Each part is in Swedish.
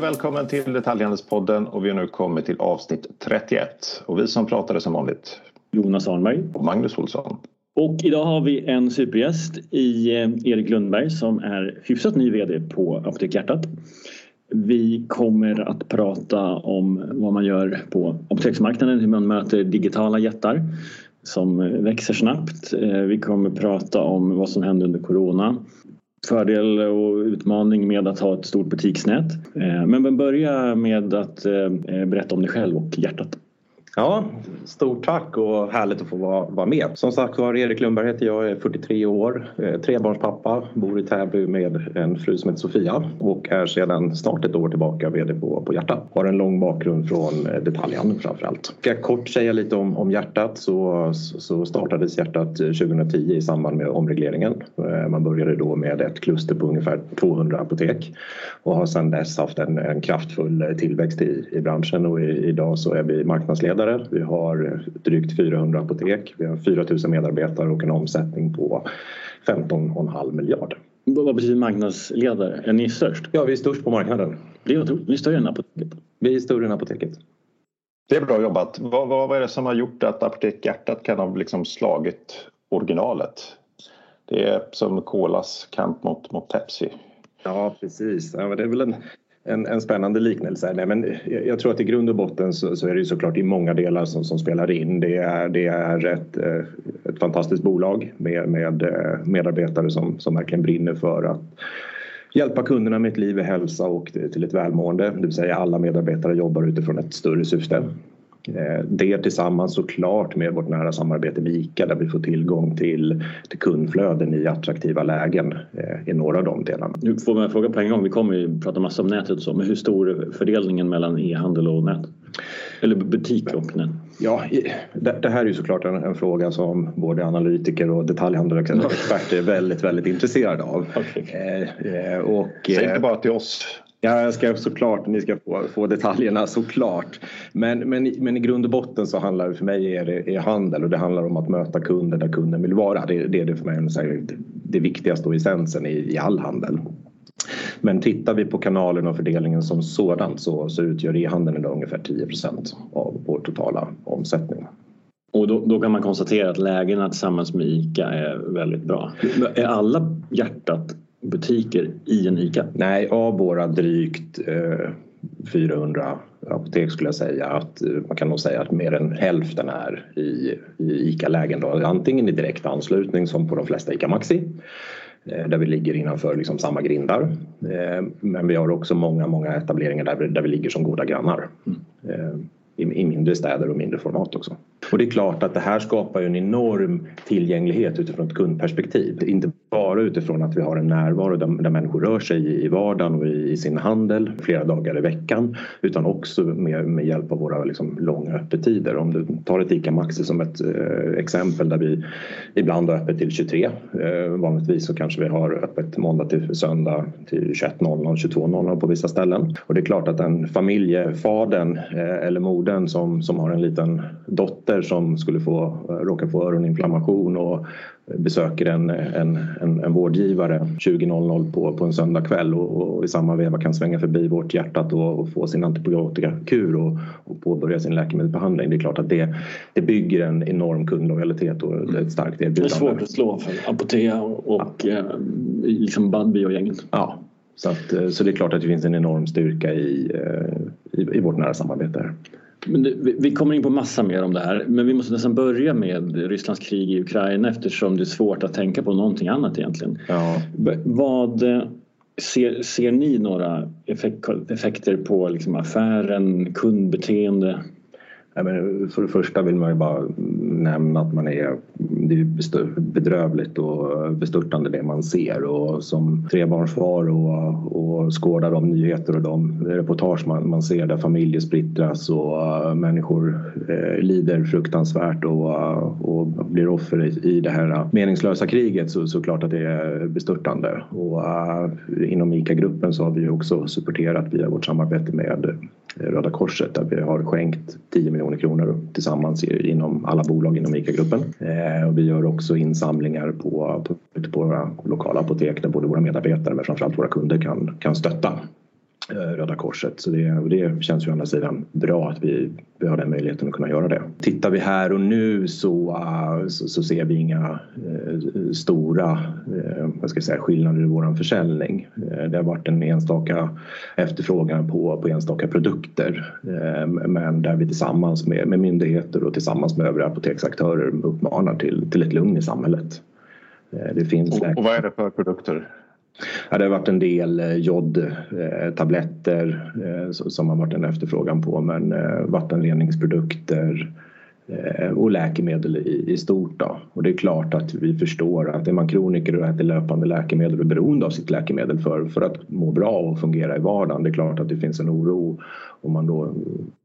och välkommen till Detaljhandelspodden och vi har nu kommit till avsnitt 31. Och vi som pratade som vanligt Jonas Arnberg och Magnus Olsson. Och idag har vi en supergäst i eh, Erik Lundberg som är hyfsat ny VD på Apotek Hjärtat. Vi kommer att prata om vad man gör på apoteksmarknaden, hur man möter digitala jättar som eh, växer snabbt. Eh, vi kommer prata om vad som hände under corona. Fördel och utmaning med att ha ett stort butiksnät. Eh, men börja med att eh, eh, berätta om dig själv och hjärtat. Ja, stort tack och härligt att få vara, vara med. Som sagt var, Erik Lundberg heter jag, är 43 år, eh, trebarnspappa, bor i Täby med en fru som heter Sofia och är sedan snart ett år tillbaka VD på, på Hjärtat. Har en lång bakgrund från eh, detaljhandeln framförallt. Ska jag kort säga lite om, om Hjärtat så, så startades Hjärtat eh, 2010 i samband med omregleringen. Man började då med ett kluster på ungefär 200 apotek och har sedan dess haft en, en kraftfull tillväxt i, i branschen och i, idag så är vi marknadsledare marknadsledare. Vi har drygt 400 apotek. Vi har 4 000 medarbetare och en omsättning på 15,5 miljarder. Vad betyder marknadsledare? Är ni störst? Ja, vi är störst på marknaden. Det är otroligt. Ni är större än apoteket? Vi är större än apoteket. Det är bra jobbat. Vad, vad, vad är det som har gjort att Apotek Hjärtat kan ha liksom slagit originalet? Det är som Colas kamp mot, mot Pepsi. Ja, precis. Ja, det är väl en en, en spännande liknelse. Nej, men jag tror att i grund och botten så, så är det ju såklart i många delar som, som spelar in. Det är, det är ett, eh, ett fantastiskt bolag med, med eh, medarbetare som, som verkligen brinner för att hjälpa kunderna med ett liv i hälsa och till ett välmående. Det vill säga alla medarbetare jobbar utifrån ett större syfte. Eh, det tillsammans såklart med vårt nära samarbete med ICA där vi får tillgång till, till kundflöden i attraktiva lägen eh, i några av de delarna. Nu får man fråga på en gång, vi kommer ju prata massa om nätet och så, men hur stor är fördelningen mellan e-handel och nät? Eller butik och nät? Ja, det, här är ju såklart en, en, fråga som både analytiker och detaljhandelsexperter är väldigt, väldigt intresserade av. Okay. Eh, och, Säg inte bara till oss Ja, jag ska såklart, ni ska få, få detaljerna såklart. Men, men, men i grund och botten så handlar det för mig är det är handel och det handlar om att möta kunder där kunden vill vara. Det, det är det för mig det, det viktigaste och essensen i, i all handel. Men tittar vi på kanalen och fördelningen som sådant så, så utgör e-handeln idag ungefär 10% av vår totala omsättning. Och då, då, kan man konstatera att lägena tillsammans med ICA är väldigt bra. Är alla hjärtat butiker i en ICA? Nej, av våra drygt eh, 400 apotek skulle jag säga att eh, man kan nog säga att mer än hälften är i, i ICA-lägen. Antingen i direkt anslutning som på de flesta ICA Maxi eh, där vi ligger innanför liksom samma grindar. Eh, men vi har också många, många etableringar där vi, där vi ligger som goda grannar. Mm. I, I mindre städer och mindre format också. Och det är klart att det här skapar ju en enorm tillgänglighet utifrån ett kundperspektiv. Inte bara utifrån att vi har en närvaro där, människor rör sig i vardagen och i, sin handel flera dagar i veckan utan också med, med hjälp av våra liksom, långa öppettider. Om du tar ett ICA Maxi som ett eh, exempel där vi ibland har öppet till 23. Eh, vanligtvis så kanske vi har öppet måndag till söndag till 21.00, 22.00 på vissa ställen. Och det är klart att den familjefadern eh, eller modern som, som har en liten dotter som skulle få, eh, råka få öroninflammation och besöker en, en, en, en vårdgivare 20.00 på, på en söndagkväll och, och i samma veva kan svänga förbi vårt hjärtat och, och få sin antibiotikakur och, och påbörja sin läkemedelsbehandling. Det är klart att det, det bygger en enorm kundlojalitet och ett starkt erbjudande. Det är svårt att slå för Apotea och ja. eh, liksom Budbee och gänget. Ja, så, att, eh, så det är klart att det finns en enorm styrka i, i, i vårt nära samarbete. Det, vi kommer in på massa mer om det här men vi måste nästan börja med Rysslands krig i Ukraina eftersom det är svårt att tänka på någonting annat egentligen. Ja. Vad eh, ser, ser ni några effekt, effekter på liksom affären, kundbeteende? för det första vill man ju bara nämna att man är, det är bedrövligt och bestörtande det man ser och som trebarnsfar och, och skådar de nyheter och de reportage man, man ser där familjer splittras och uh, människor uh, lider fruktansvärt och, uh, och blir offer i, i det här meningslösa kriget så, så klart att det är bestörtande. Och eh, inom ICA-gruppen så har vi också supporterat via vårt samarbete med Röda Korset där vi har skänkt 10 miljoner kronor tillsammans inom alla bolag inom ICA-gruppen. Eh, och vi gör också insamlingar på, på, på våra lokala apotek där både våra medarbetare men framförallt våra kunder kan, kan stötta. Eh, Röda Korset. Så det, det känns ju å andra sidan bra att vi, vi har den möjligheten att kunna göra det. Tittar vi här och nu så, uh, så, så, ser vi inga uh, stora uh, vad ska jag säga, skillnader i vår försäljning. det har varit en enstaka efterfrågan på, på enstaka produkter men där vi tillsammans med, med myndigheter och tillsammans med övriga apoteksaktörer uppmanar till, till ett lugn i samhället. Det finns och, och vad är det för produkter? Ja, det har varit en del eh, jodtabletter eh, som har varit en efterfrågan på men eh, vattenreningsprodukter och läkemedel i, stort. Då. Och det är klart att vi förstår att är man kroniker och äter löpande läkemedel och är beroende av sitt läkemedel för, för att må bra och fungera i vardagen. Det är klart att det finns en oro om man då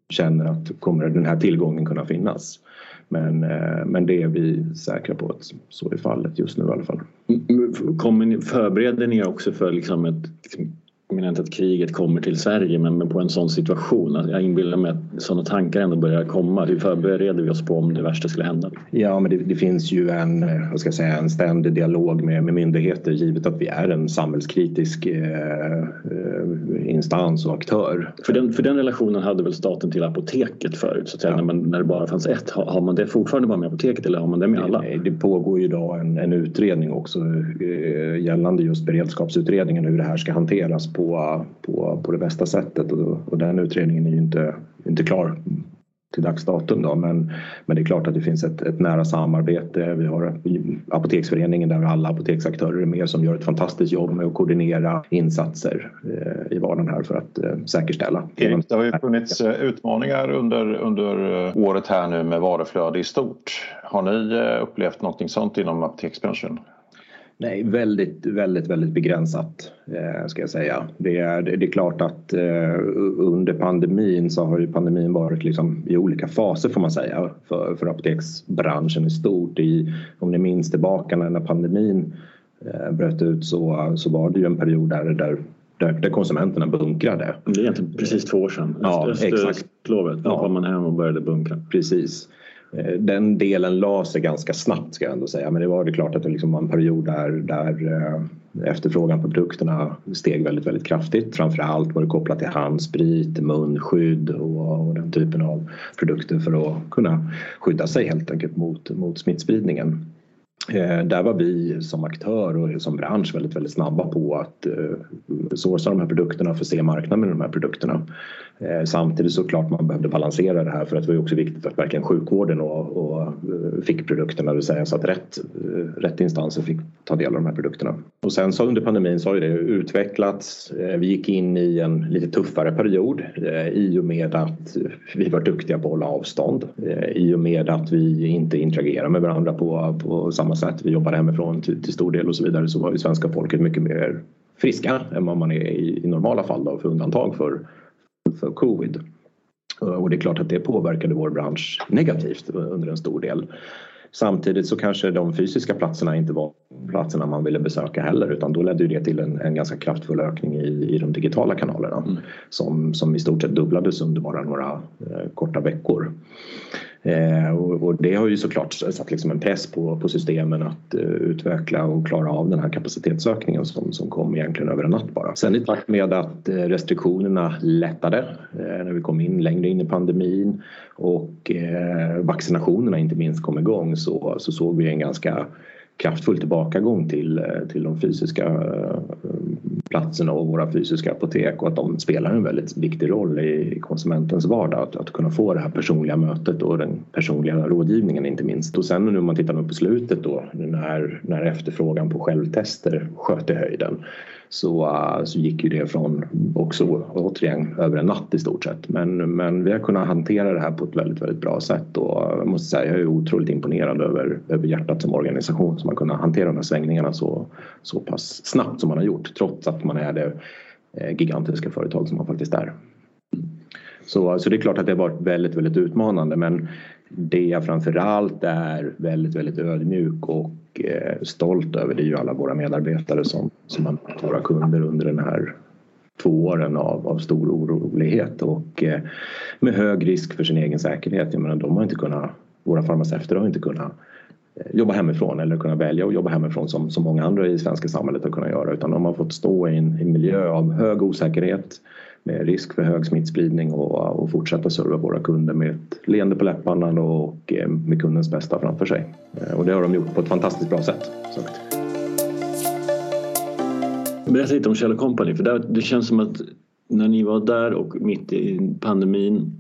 känner att kommer den här tillgången kunna finnas. Men, eh, men det är vi säkra på att så är fallet just nu i alla fall. Mm, kommer ni, förbereder ni också för liksom ett liksom jag menar inte att kriget kommer till Sverige men, på en sån situation. Alltså, jag inbillar mig att sådana tankar ändå börjar komma. Hur förbereder vi oss på om det värsta skulle hända? Ja men det, det finns ju en, vad ska jag säga, en ständig dialog med, med myndigheter givet att vi är en samhällskritisk eh, eh, instans och aktör. För den, för den relationen hade väl staten till apoteket förut så att säga, ja. när, man, när det bara fanns ett. Har, har, man det fortfarande bara med apoteket eller har man det med alla? Det, det pågår ju idag en, en utredning också eh, gällande just beredskapsutredningen hur det här ska hanteras på, på, på det bästa sättet och, och den utredningen är ju inte, inte klar till dags datum då. Men, men det är klart att det finns ett, ett nära samarbete. Vi har Apoteksföreningen där alla apoteksaktörer är med som gör ett fantastiskt jobb med att koordinera insatser eh, i vardagen här för att eh, säkerställa. Erik, det har ju funnits eh, utmaningar under, under eh, året här nu med varuflöde i stort. Har ni eh, upplevt någonting sånt inom apoteksbranschen? Nej, väldigt, väldigt, väldigt begränsat eh, ska jag säga. Det är, det är klart att eh, under pandemin så har ju pandemin varit liksom i olika faser får man säga för, för apoteksbranschen i stort. I, om ni minns tillbaka när pandemin eh, bröt ut så, så var det ju en period där, där där, konsumenterna bunkrade. Det är egentligen precis två år sedan. Ja, exakt. Lovet, då ja. kom man hem och började bunkra. Precis. Eh, den delen la sig ganska snabbt ska jag ändå säga men det var det klart att det liksom var en period där, där eh, efterfrågan på produkterna steg väldigt, väldigt kraftigt. Framförallt var det kopplat till handsprit, munskydd och, och den typen av produkter för att kunna skydda sig helt enkelt mot, mot smittspridningen. Eh, där var vi som aktör och som bransch väldigt, väldigt snabba på att eh, sourca de här produkterna och förse marknaden med de här produkterna. Eh, samtidigt såklart man behövde balansera det här för att det var också viktigt att verkligen sjukvården och, och eh, fick produkterna, det vill säga så att rätt, eh, rätt instanser fick ta del av de här produkterna. Och sen så under pandemin så har det utvecklats. Vi gick in i en lite tuffare period i och med att vi var duktiga på att hålla avstånd. I och med att vi inte interagerar med varandra på, på samma sätt. Vi jobbar hemifrån till, till stor del och så vidare så var ju svenska folket mycket mer friska än vad man är i, i normala fall då, för undantag för, för covid. Och det är klart att det påverkade vår bransch negativt under en stor del. Samtidigt så kanske de fysiska platserna inte var platserna man ville besöka heller utan då ledde det till en, en ganska kraftfull ökning i, i de digitala kanalerna mm. som, som i stort sett dubblades under bara några eh, korta veckor. Eh, och, och, det har ju såklart satt liksom en press på, på systemen att eh, utveckla och klara av den här kapacitetsökningen som, som kom egentligen över en natt bara. Sen i takt med att eh, restriktionerna lättade eh, när vi kom in längre in i pandemin och vaccinationerna inte minst kom igång så, så såg vi en ganska kraftfull tillbakagång till, till de fysiska platserna och våra fysiska apotek och att de spelar en väldigt viktig roll i konsumentens vardag. Att, att kunna få det här personliga mötet och den personliga rådgivningen inte minst. Och sen nu om man tittar på slutet då när, när efterfrågan på självtester sköt i höjden så, uh, så gick ju det från också återigen över en natt i stort sett. Men, men vi har kunnat hantera det här på ett väldigt, väldigt bra sätt och jag måste säga jag är otroligt imponerad över, över hjärtat som organisation som har kunnat hantera de här svängningarna så, så pass snabbt som man har gjort trots att man är det eh, gigantiska företag som man faktiskt är. Så, så det är klart att det har varit väldigt, väldigt utmanande men det jag framförallt är väldigt, väldigt ödmjuk och Eh, stolt över det är ju alla våra medarbetare som, som har mött våra kunder under den här två åren av, av stor orolighet och eh, med hög risk för sin egen säkerhet. Jag menar, de har inte kunnat, våra farmaceuter har inte kunnat eh, jobba hemifrån eller kunna välja att jobba hemifrån som, som många andra i svenska samhället har kunnat göra utan de har fått stå i en, i en miljö av hög osäkerhet med risk för hög smittspridning och, och fortsätta serva våra kunder med ett leende på läpparna och eh, med kundens bästa framför sig. Eh, och det har de gjort på ett fantastiskt bra sätt. Berätta lite om Kjell Company för det känns som att när ni var där och mitt i pandemin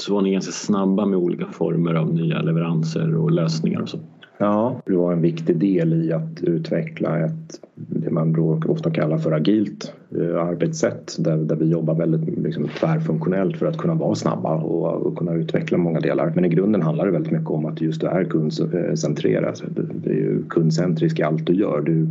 så var ni ganska snabba med olika former av nya leveranser och lösningar och så. Ja, det var en viktig del i att utveckla ett, det man ofta kallar för agilt eh, arbetssätt där, där vi jobbar väldigt liksom, tvärfunktionellt för att kunna vara snabba och, och, kunna utveckla många delar. Men i grunden handlar det väldigt mycket om att just du är kundcentrerat. Eh, det är ju kundcentrisk i allt du gör. Du,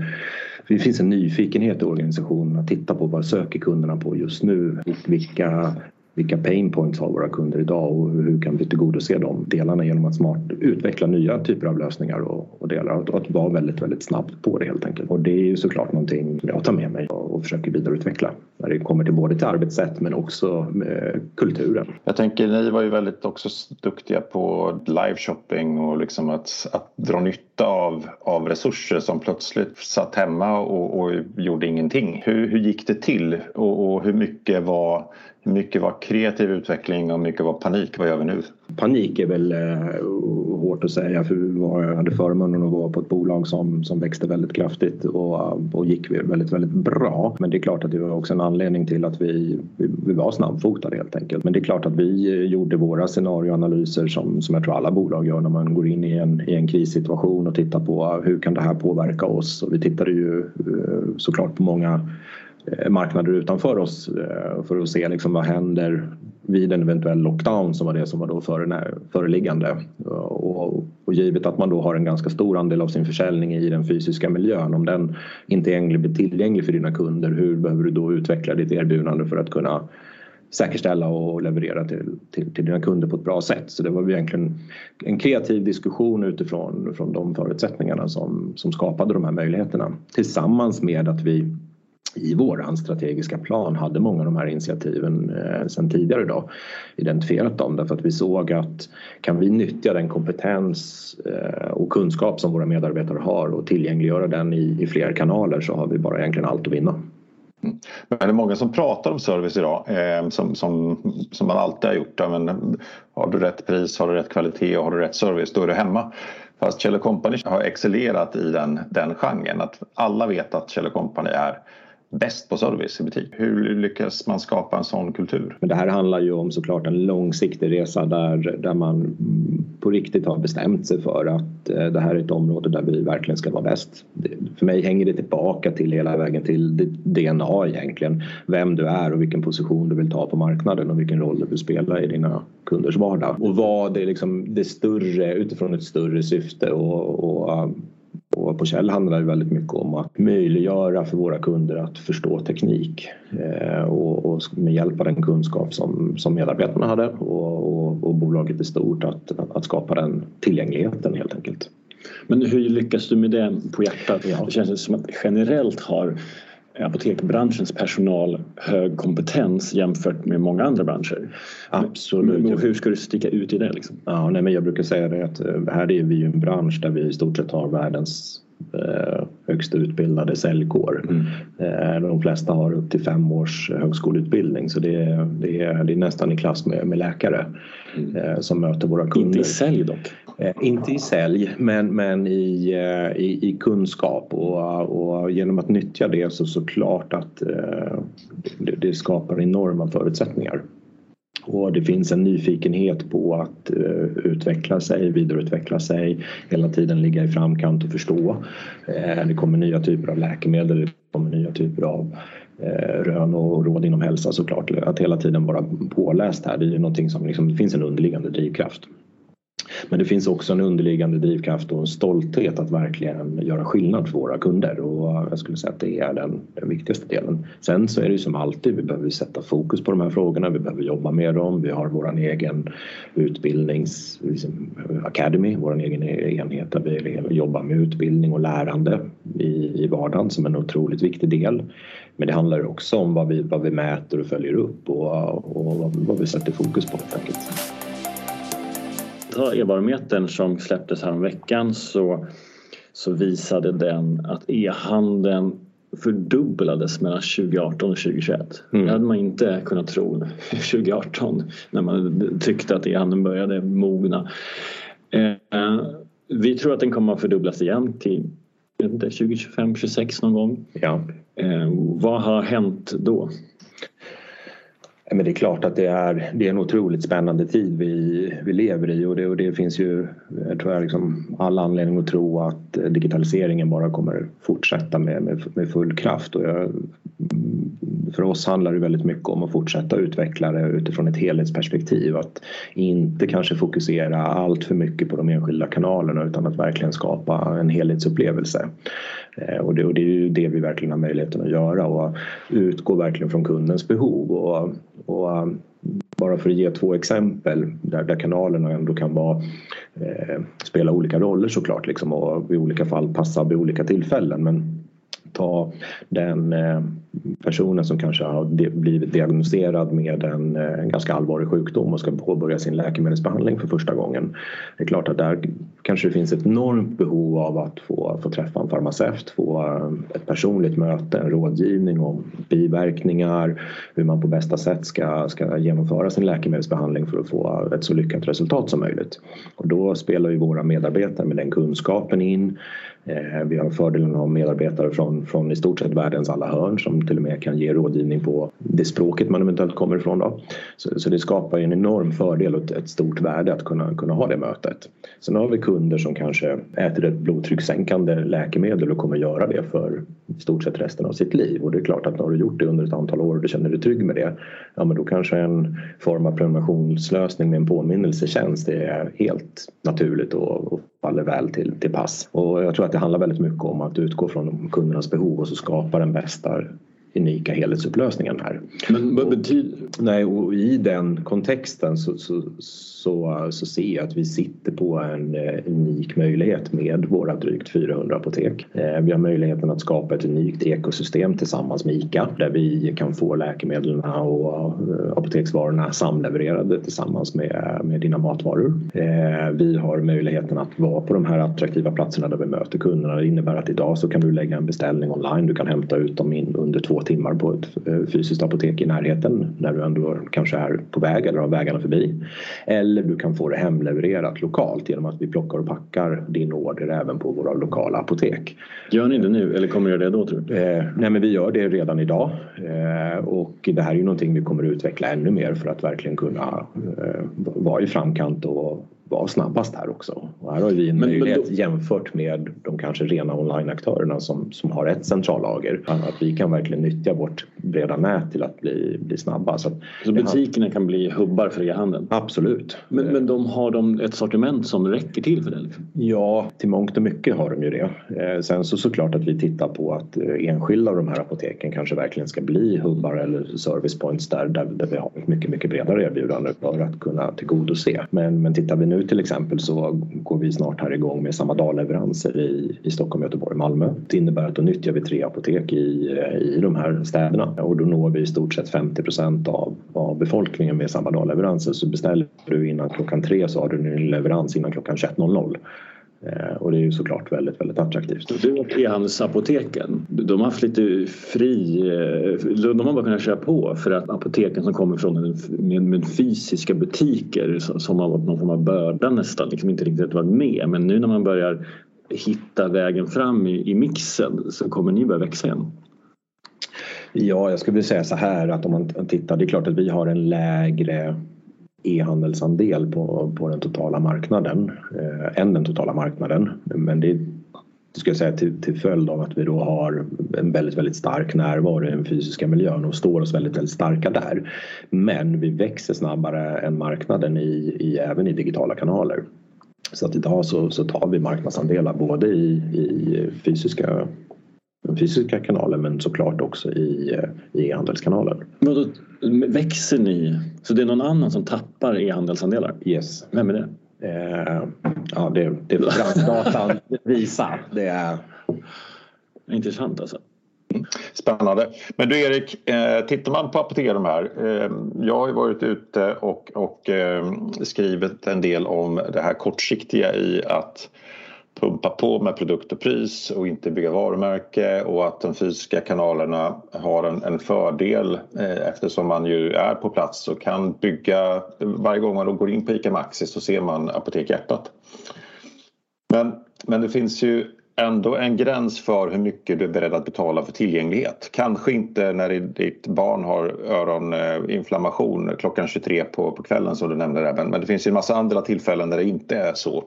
det finns en nyfikenhet i organisationen att titta på vad söker kunderna på just nu? Vilka vilka pain points har våra kunder idag och hur kan vi tillgodose de delarna genom att smart utveckla nya typer av lösningar och, och delar och att vara väldigt, väldigt snabbt på det helt enkelt. Och det är ju såklart någonting jag tar med mig och, och försöker vidareutveckla när det kommer till både till arbetssätt men också eh, kulturen. Jag tänker ni var ju väldigt också duktiga på live shopping och liksom att, att dra nytta av, av resurser som plötsligt satt hemma och, och gjorde ingenting. Hur, hur gick det till och, och hur mycket var mycket var kreativ utveckling och hur mycket var panik? Vad gör vi nu? Panik är väl eh, hårt att säga för jag hade förmånen att vara på ett bolag som, som växte väldigt kraftigt och, och gick väldigt, väldigt bra. Men det är klart att det var också en anledning till att vi, vi, vi var snabbfotade helt enkelt. Men det är klart att vi eh, gjorde våra scenarioanalyser som, som jag tror alla bolag gör när man går in i en, i en krissituation och tittar på ah, hur kan det här påverka oss? Och vi tittade ju eh, såklart på många Eh, marknader utanför oss eh, för att se liksom vad händer vid en eventuell lockdown som var det som var då föreliggande. Och, och givet att man då har en ganska stor andel av sin försäljning i den fysiska miljön, om den inte är blir tillgänglig för dina kunder, hur behöver du då utveckla ditt erbjudande för att kunna säkerställa och leverera till, till, till dina kunder på ett bra sätt. Så det var egentligen en kreativ diskussion utifrån från de förutsättningarna som, som skapade de här möjligheterna tillsammans med att vi i vår strategiska plan hade många av de här initiativen eh, sedan tidigare då identifierat dem därför att vi såg att kan vi nyttja den kompetens eh, och kunskap som våra medarbetare har och tillgängliggöra den i, i fler kanaler så har vi bara egentligen allt att vinna. Mm. Men det är många som pratar om service idag eh, som, som, som man alltid har gjort. Men har du rätt pris, har du rätt kvalitet och har du rätt service då är du hemma. Fast Kjell Company har excellerat i den, den genren. Att alla vet att Kjell Company är bäst på service i butik. Hur lyckas man skapa en sån kultur? Men det här handlar ju om såklart en långsiktig resa där, där man på riktigt har bestämt sig för att eh, det här är ett område där vi verkligen ska vara bäst. För mig hänger det tillbaka till hela vägen till DNA egentligen. Vem du är och vilken position du vill ta på marknaden och vilken roll du vill spela i dina kunders vardag. Och vad det, liksom, det större utifrån ett större syfte och, och och på Kjell handlar det väldigt mycket om att möjliggöra för våra kunder att förstå teknik eh, och, och med hjälp av den kunskap som, som medarbetarna hade och, och, och bolaget i stort att, att skapa den tillgängligheten helt enkelt. Men hur lyckas du med det på hjärtat? Ja. Det känns som att generellt har apotekbranschens personal hög kompetens jämfört med många andra branscher. Absolut. Men, hur ska du sticka ut i det? Liksom? Ja, nej, men jag brukar säga det att eh, här är vi ju en bransch där vi i stort sett har världens eh, högst utbildade säljkår. Mm. Eh, de flesta har upp till fem års högskoleutbildning så det är, det är, det är nästan i klass med, med läkare mm. eh, som möter våra kunder. Inte i sälj dock? Eh, inte i sälj men, men i, eh, i, i, kunskap och, och genom att nyttja det så såklart att eh, det, det skapar enorma förutsättningar. Och det finns en nyfikenhet på att uh, utveckla sig, vidareutveckla sig, hela tiden ligga i framkant och förstå. Uh, det kommer nya typer av läkemedel, det kommer nya typer av uh, rön och råd inom hälsa såklart. Att hela tiden vara påläst här, det är ju någonting som liksom, det finns en underliggande drivkraft. Men det finns också en underliggande drivkraft och en stolthet att verkligen göra skillnad för våra kunder och jag skulle säga att det är den, den viktigaste delen. Sen så är det ju som alltid, vi behöver sätta fokus på de här frågorna, vi behöver jobba med dem, vi har vår egen utbildnings liksom, academy, vår egen enhet där vi jobbar med utbildning och lärande i, i vardagen som en otroligt viktig del. Men det handlar också om vad vi, vad vi mäter och följer upp och, och vad, vad vi sätter fokus på helt enkelt ta e-barometern som släpptes här veckan så, så visade den att e-handeln fördubblades mellan 2018 och 2021. Mm. Det hade man inte kunnat tro 2018 när man tyckte att e-handeln började mogna. Eh, vi tror att den kommer att fördubblas igen till 2025, 26 någon gång. Ja. Eh, vad har hänt då? Men det är klart att det är, det är en otroligt spännande tid vi, vi lever i och det, och det finns ju jag tror jag liksom all anledning att tro att digitaliseringen bara kommer fortsätta med, med, med full kraft. Och jag, mm, för oss handlar det väldigt mycket om att fortsätta utveckla det utifrån ett helhetsperspektiv. Att inte kanske fokusera allt för mycket på de enskilda kanalerna utan att verkligen skapa en helhetsupplevelse. Eh, och det, och det är ju det vi verkligen har möjligheten att göra och utgå verkligen från kundens behov. Och, och bara för att ge två exempel där, där kanalerna ändå kan vara, eh, spela olika roller såklart liksom, och i olika fall passa vid olika tillfällen. Men ta den eh, personen som kanske har blivit diagnostiserad med en, eh, ganska allvarlig sjukdom och ska påbörja sin läkemedelsbehandling för första gången. Det är klart att där kanske det finns ett enormt behov av att få, få träffa en farmaceut, få eh, ett personligt möte, en rådgivning om biverkningar, hur man på bästa sätt ska, ska genomföra sin läkemedelsbehandling för att få ett så lyckat resultat som möjligt. Och då spelar ju våra medarbetare med den kunskapen in Eh, vi har fördelen att ha medarbetare från, från i stort sett världens alla hörn som till och med kan ge rådgivning på det språket man eventuellt kommer ifrån. Då. Så, så det skapar en enorm fördel och ett stort värde att kunna, kunna ha det mötet. Sen har vi kunder som kanske äter ett blodtryckssänkande läkemedel och kommer göra det för i stort sett resten av sitt liv. Och det är klart att har du gjort det under ett antal år och du känner dig trygg med det, ja men då kanske en form av prenumerationslösning med en påminnelsetjänst är helt naturligt och, och faller väl till, till pass. Och jag tror att det handlar väldigt mycket om att utgå från kundernas behov och så skapa den bästa unika helhetsupplösningen här. Men vad betyder... Nej, och i den kontexten så, så, så, så ser jag att vi sitter på en eh, unik möjlighet med våra drygt 400 apotek. Eh, vi har möjligheten att skapa ett unikt ekosystem tillsammans med ICA där vi kan få läkemedlen och eh, apoteksvarorna samlevererade tillsammans med, med dina matvaror. Vi har möjligheten att vara på de här attraktiva platserna där vi möter kunderna. Det innebär att idag så kan du lägga en beställning online. Du kan hämta ut dem in under två timmar på ett fysiskt apotek i närheten när du ändå kanske är på väg eller har vägarna förbi. Eller du kan få det hemlevererat lokalt genom att vi plockar och packar din order även på våra lokala apotek. Gör ni det nu eller kommer ni göra det då tror du? Eh, nej men vi gör det redan idag eh, och det här är ju någonting vi kommer att utveckla ännu mer för att verkligen kunna eh, vara i framkant och vara snabbast här också. Och här har vi en men, möjlighet men då... jämfört med de kanske rena onlineaktörerna som, som har ett centrallager. Att vi kan verkligen nyttja vårt breda nät till att bli, bli snabba. Så, så butikerna kan bli hubbar för e-handeln? Absolut. Men, men de har de ett sortiment som räcker till för det? Liksom? Ja, till mångt och mycket har de ju det. Eh, sen så såklart att vi tittar på att eh, enskilda av de här apoteken kanske verkligen ska bli hubbar eller service points där, där, där vi har ett mycket, mycket bredare erbjudande för att kunna tillgodose. Men, men tittar vi nu till exempel så går vi snart här igång med samma dagleveranser i, i Stockholm, Göteborg, Malmö. Det innebär att då nyttjar vi tre apotek i, i de här städerna och då når vi i stort sett 50 procent av, av befolkningen med samma dagleveranser. Så beställer du innan klockan tre så har du din leverans innan klockan 21.00. Eh, och det är ju såklart väldigt, väldigt attraktivt. Du och e-handelsapoteken, de har haft lite fri... Eh, de har bara kunnat köra på för att apoteken som kommer från med, med fysiska butiker som har varit någon form av börda nästan, liksom inte riktigt varit med. Men nu när man börjar hitta vägen fram i, i mixen så kommer ni börja växa igen. Ja, jag skulle vilja säga så här att om man tittar, det är klart att vi har en lägre e-handelsandel på, på den totala marknaden eh, än den totala marknaden. Men det ska jag säga till, till följd av att vi då har en väldigt, väldigt stark närvaro i den fysiska miljön och står oss väldigt, väldigt starka där. Men vi växer snabbare än marknaden i, i även i digitala kanaler. Så att idag så, så tar vi marknadsandelar både i, i fysiska den fysiska kanalen men såklart också i, i e-handelskanalen. Då växer ni? Så det är någon annan som tappar e-handelsandelar? Yes. Vem är det? Eh, ja, det, det får datan visa. Det är... Intressant alltså. Spännande. Men du Erik, eh, tittar man på Apotekaren här. Eh, jag har ju varit ute och, och eh, skrivit en del om det här kortsiktiga i att pumpa på med produkt och pris och inte bygga varumärke och att de fysiska kanalerna har en, en fördel eh, eftersom man ju är på plats och kan bygga. Varje gång man går in på ICA Maxi så ser man Apotek Hjärtat. Men, men det finns ju ändå en gräns för hur mycket du är beredd att betala för tillgänglighet. Kanske inte när ditt barn har öroninflammation eh, klockan 23 på, på kvällen som du nämnde där, men det finns ju en massa andra tillfällen där det inte är så.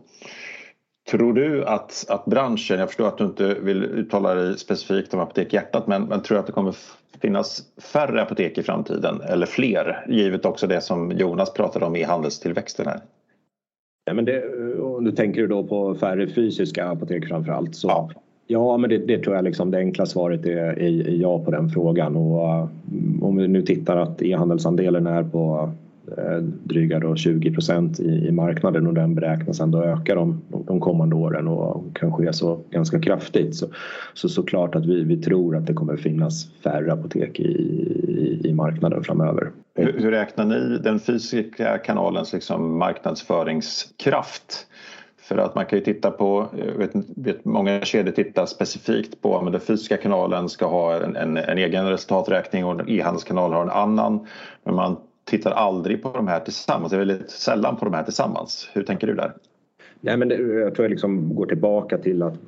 Tror du att, att branschen, jag förstår att du inte vill uttala dig specifikt om Apotek Hjärtat, men, men tror du att det kommer finnas färre apotek i framtiden eller fler? Givet också det som Jonas pratade om i handelstillväxten här. Ja, men det, du tänker du då på färre fysiska apotek framförallt? Så, ja. ja, men det, det, tror jag liksom det enkla svaret är, är, är ja på den frågan. Och, om vi nu tittar att e-handelsandelen är på Eh, dryga då 20 procent i, i, marknaden och den beräknas ändå öka de, de kommande åren och kan ske så ganska kraftigt. Så, så såklart att vi, vi tror att det kommer finnas färre apotek i, i, i marknaden framöver. Hur, hur, räknar ni den fysiska kanalens liksom marknadsföringskraft? För att man kan ju titta på, vet, vet, många kedjor tittar specifikt på om den fysiska kanalen ska ha en, en, en egen resultaträkning och e-handelskanal har en annan. Men man tittar aldrig på de här tillsammans, det är väldigt sällan på de här tillsammans. Hur tänker du där? Nej, men det, jag tror jag liksom går tillbaka till att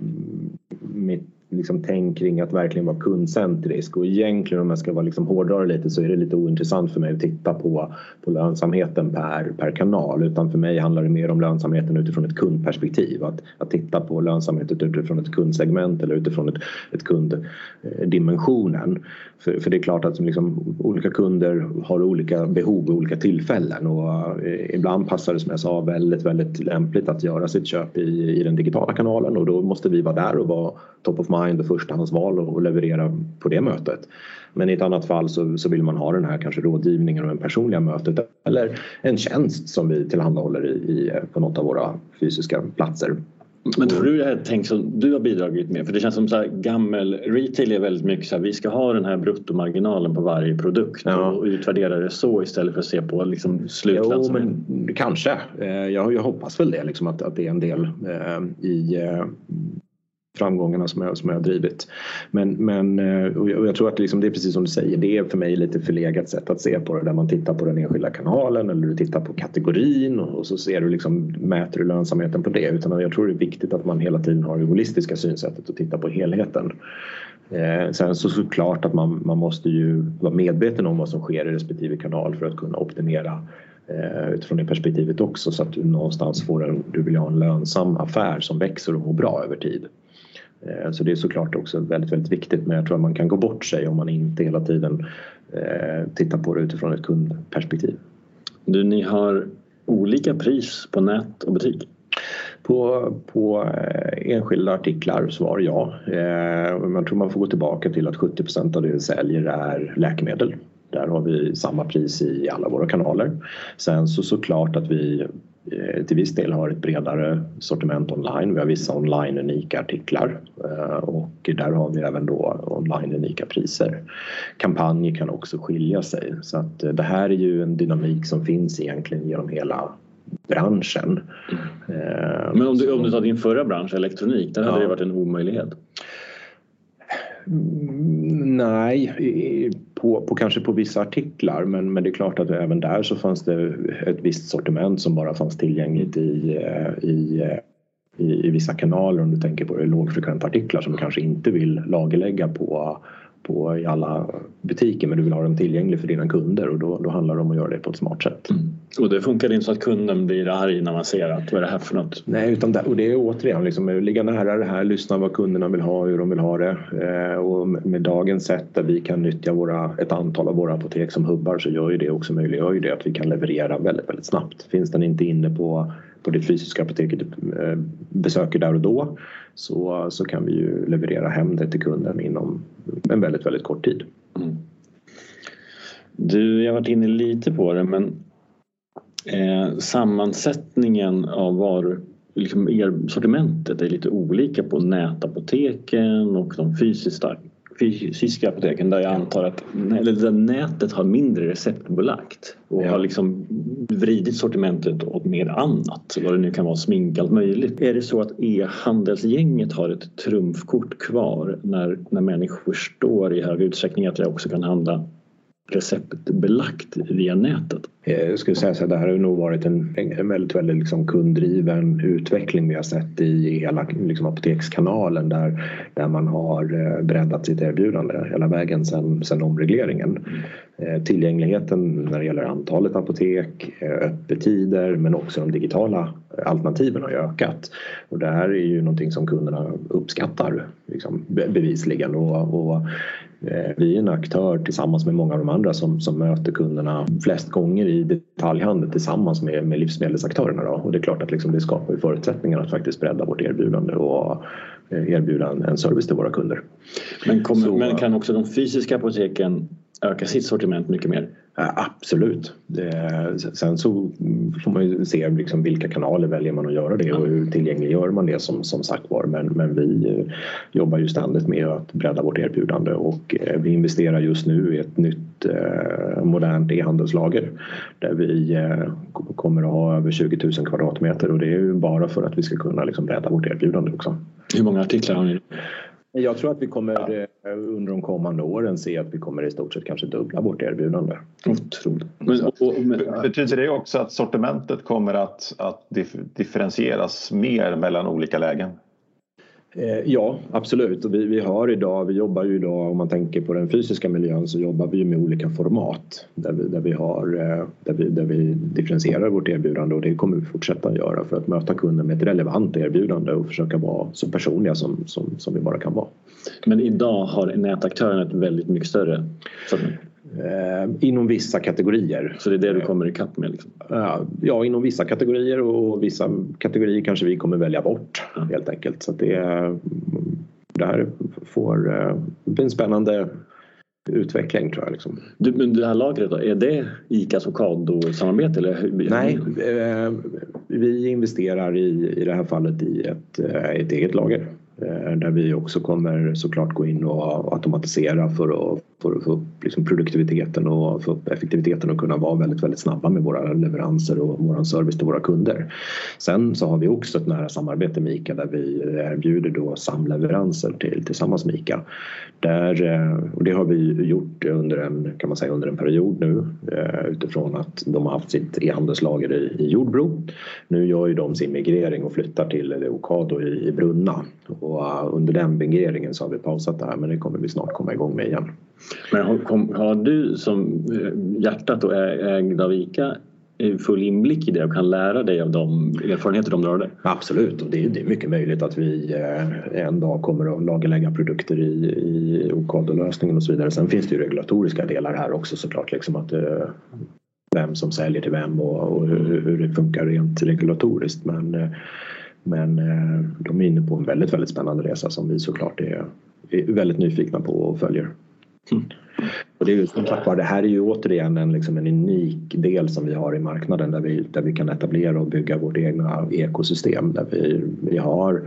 mitt liksom tänk kring att verkligen vara kundcentrisk och egentligen om jag ska vara liksom hårdare lite så är det lite ointressant för mig att titta på, på lönsamheten per, per kanal utan för mig handlar det mer om lönsamheten utifrån ett kundperspektiv. Att, att titta på lönsamheten utifrån ett kundsegment eller utifrån ett, ett kunddimensionen. För, för det är klart att liksom, olika kunder har olika behov vid olika tillfällen och eh, ibland passar det som jag sa väldigt, väldigt lämpligt att göra sitt köp i, i den digitala kanalen och då måste vi vara där och vara top of mind och förstahandsval och leverera på det mötet. Men i ett annat fall så, så vill man ha den här kanske rådgivningen och det personliga mötet eller en tjänst som vi tillhandahåller i, i, på något av våra fysiska platser. Men tror du det här tänk som du har bidragit med? För det känns som så här, gammel retail är väldigt mycket så här, vi ska ha den här bruttomarginalen på varje produkt ja. och utvärdera det så istället för att se på liksom. Jo, men kanske. Eh, jag, jag hoppas väl det liksom att, att det är en del eh, i eh, framgångarna som jag, som jag har drivit. Men, men eh, och jag, tror att liksom det är precis som du säger, det är för mig lite förlegat sätt att se på det där man tittar på den enskilda kanalen eller du tittar på kategorin och så ser du liksom, mäter du lönsamheten på det. Utan jag tror det är viktigt att man hela tiden har det holistiska synsättet och tittar på helheten. Eh, sen så såklart att man, man måste ju vara medveten om vad som sker i respektive kanal för att kunna optimera eh, utifrån det perspektivet också så att du någonstans får en, du vill ha en lönsam affär som växer och mår bra över tid. Eh, så det är såklart också väldigt, väldigt viktigt men jag tror att man kan gå bort sig om man inte hela tiden eh, tittar på det utifrån ett kundperspektiv. Du, ni har olika pris på nät och butik? På, på eh, enskilda artiklar svar ja. Jag tror man får gå tillbaka till att 70% av det vi säljer är läkemedel. Där har vi samma pris i alla våra kanaler. Sen så såklart att vi till viss del har ett bredare sortiment online. Vi har vissa online unika artiklar eh, och där har vi även då online unika priser. Kampanjer kan också skilja sig så att eh, det här är ju en dynamik som finns egentligen genom hela branschen. Mm. Men om du, om du tar din förra bransch, elektronik, där hade ja. det varit en omöjlighet? Mm, nej, på, på, kanske på vissa artiklar men, men det är klart att även där så fanns det ett visst sortiment som bara fanns tillgängligt i, eh, i, eh, i, i vissa kanaler om du tänker på lågfrekventa artiklar som du kanske inte vill lagerlägga på på i alla butiker men du vill ha den tillgänglig för dina kunder och då, då handlar det om att göra det på ett smart sätt. Mm. Och det funkar inte så att kunden blir arg när man ser att vad är det här för något? Nej, utan det, och det är återigen liksom, ligga nära det här, lyssna vad kunderna vill ha, hur de vill ha det eh, och med dagens sätt där vi kan nyttja våra, ett antal av våra apotek som hubbar så gör ju det också möjliggör ju det att vi kan leverera väldigt, väldigt snabbt. Finns den inte inne på på det fysiska apoteket eh, besöker där och då så, så kan vi ju leverera hem det till kunden inom en väldigt, väldigt kort tid. Mm. Du, jag har varit inne lite på det men eh, sammansättningen av varor liksom er sortimentet är lite olika på nätapoteken och de fysiska, fysiska apoteken där jag antar att eller nätet har mindre receptbelagt och ja. har liksom vridit sortimentet åt mer annat. Vad det nu kan vara, smink, allt möjligt. Är det så att e-handelsgänget har ett trumfkort kvar när, när människor förstår i hög utsträckning att jag också kan handla receptbelagt via nätet? Eh, jag skulle säga att det här har nog varit en, en väldigt, väldigt liksom kunddriven utveckling vi har sett i hela liksom apotekskanalen där, där man har eh, breddat sitt erbjudande hela vägen sedan, sen omregleringen. Eh, tillgängligheten när det gäller antalet apotek, öppettider men också de digitala alternativen har ökat. Och det här är ju någonting som kunderna uppskattar liksom, bevisligen och, och vi är en aktör tillsammans med många av de andra som, som möter kunderna flest gånger i detaljhandel tillsammans med, med livsmedelsaktörerna. Då. Och det är klart att liksom det skapar förutsättningar att faktiskt bredda vårt erbjudande och eh, erbjuda en service till våra kunder. Men, kommer, Så, men kan också de fysiska apoteken öka sitt sortiment mycket mer? Absolut. Det, sen så får man ju se liksom vilka kanaler väljer man att göra det och hur tillgängliggör man det som, som sagt var. Men, men vi eh, jobbar ju ständigt med att bredda vårt erbjudande och eh, vi investerar just nu i ett nytt eh, modernt e-handelslager där vi kommer att ha över 20 000 kvadratmeter och det är ju bara för att vi ska kunna liksom bredda vårt erbjudande också. Hur många artiklar har ni? Jag tror att vi kommer ja. Eh, under de kommande åren se att vi kommer i stort sett kanske dubbla vårt erbjudande. Otroligt. Men, och, och, men, betyder det också att sortimentet kommer att, att differentieras mer mellan olika lägen? Eh, ja, absolut. Och vi, vi har idag, vi jobbar ju idag om man tänker på den fysiska miljön så jobbar vi med olika format där vi, där vi, har, eh, där vi, där vi differentierar vårt erbjudande och det kommer vi fortsätta göra för att möta kunden med ett relevant erbjudande och försöka vara så personliga som, som, som vi bara kan vara. Men idag har nätaktören ett väldigt mycket större inom vissa kategorier. Så det är det du kommer ikapp med? Liksom. Ja, inom vissa kategorier och vissa kategorier kanske vi kommer välja bort ja. helt enkelt. Så det, det här får eh, bli en spännande utveckling tror jag. Liksom. Du, men det här lagret då, är det ICAs Ocado-samarbete? Eller? Nej, eh, vi investerar i, i det här fallet i ett, ett eget lager Eh, Eh, där vi också kommer såklart gå in och automatisera för att, för att få upp liksom produktiviteten och få upp effektiviteten och kunna vara väldigt, väldigt snabba med våra leveranser och vår service till våra kunder. Sen så har vi också ett nära samarbete med ICA där vi erbjuder då samleveranser till, tillsammans med ICA. Där, eh, och det har vi gjort under en, kan man säga, under en period nu eh, utifrån att de har haft sitt e-handelslager i, i Jordbro. Nu gör ju de sin migrering och flyttar till Ocado i, i Brunna och uh, under den migreringen så har vi pausat det här men det kommer vi snart komma igång med igen. Men har, har du som eh, hjärtat och ägd av ICA full inblick i det och kan lära dig av de erfarenheter de drar där? Absolut och det är, det är mycket möjligt att vi eh, en dag kommer att lagerlägga produkter i, i OK-lösningen och så vidare. Sen finns det ju regulatoriska delar här också såklart liksom att eh, vem som säljer till vem och, och hur, hur, det funkar rent regulatoriskt men men eh, de är inne på en väldigt, väldigt spännande resa som vi såklart är, är väldigt nyfikna på och följer. Mm. Och det, är ju, som sagt det här är ju återigen en, liksom en unik del som vi har i marknaden där vi, där vi kan etablera och bygga vårt egna ekosystem. Där vi, vi har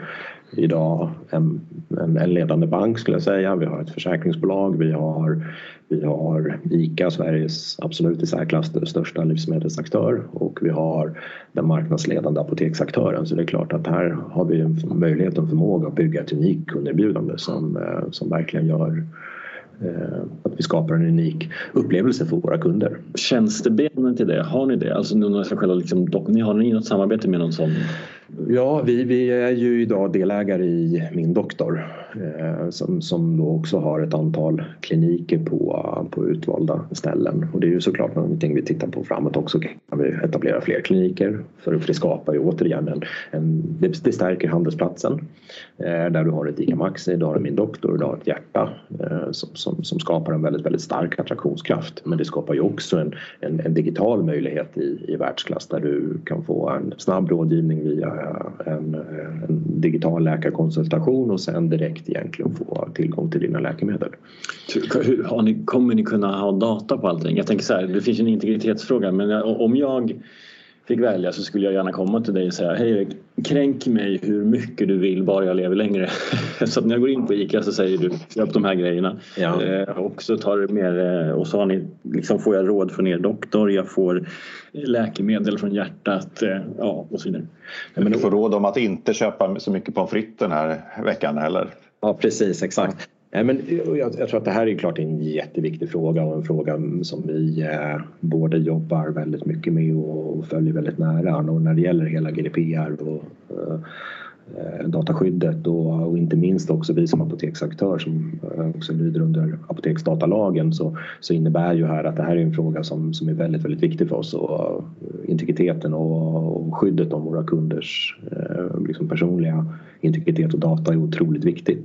idag en, en, en, ledande bank skulle jag säga. Vi har ett försäkringsbolag, vi har, vi har ICA, Sveriges absolut i särklass största livsmedelsaktör och vi har den marknadsledande apoteksaktören. Så det är klart att här har vi en möjlighet och förmåga att bygga ett unikt kunderbjudande som, eh, som verkligen gör att vi skapar en unik upplevelse för våra kunder. Tjänstebenen till det, har ni det? Alltså, liksom, ni har ni något samarbete med någon sån Ja, vi, vi är ju idag delägare i Min doktor eh, Eh, som, som då också har ett antal kliniker på, eh, på utvalda ställen. Och det är ju såklart någonting vi tittar på framåt också. Kan vi etablera fler kliniker? För det skapar ju återigen en, en det, det stärker handelsplatsen eh, där du har ett ICA Maxi, du har Min doktor, du har ett hjärta som, som, som, skapar en väldigt, väldigt stark attraktionskraft. Men det skapar ju också en, en, en digital möjlighet i, i världsklass där du kan få en snabb rådgivning via en, en digital läkarkonsultation och sen direkt egentligen få tillgång till dina läkemedel. Har ni, kommer ni kunna ha data på allting? Jag tänker så här, det finns en integritetsfråga men om jag fick välja så skulle jag gärna komma till dig och säga hej Erik, kränk mig hur mycket du vill bara jag lever längre. så att när jag går in på ICA så säger du köp de här grejerna. Ja. Eh, och så tar det mer eh, och så har ni, liksom får jag råd från er doktor, jag får läkemedel från hjärtat eh, ja, och så vidare. Men du får råd om att inte köpa så mycket pommes frites den här veckan heller. Ja precis, exakt. Nej, men jag, tror att det här är klart en jätteviktig fråga och en fråga som vi eh, både jobbar väldigt mycket med och, följer väldigt nära. Och när det gäller hela GDPR och eh, Eh, dataskyddet och, och, inte minst också vi som apoteksaktör som eh, också lyder under apoteksdatalagen så, så innebär ju här att det här är en fråga som, som är väldigt, väldigt viktig för oss och eh, integriteten och, och skyddet av våra kunders liksom personliga integritet och data är otroligt viktigt.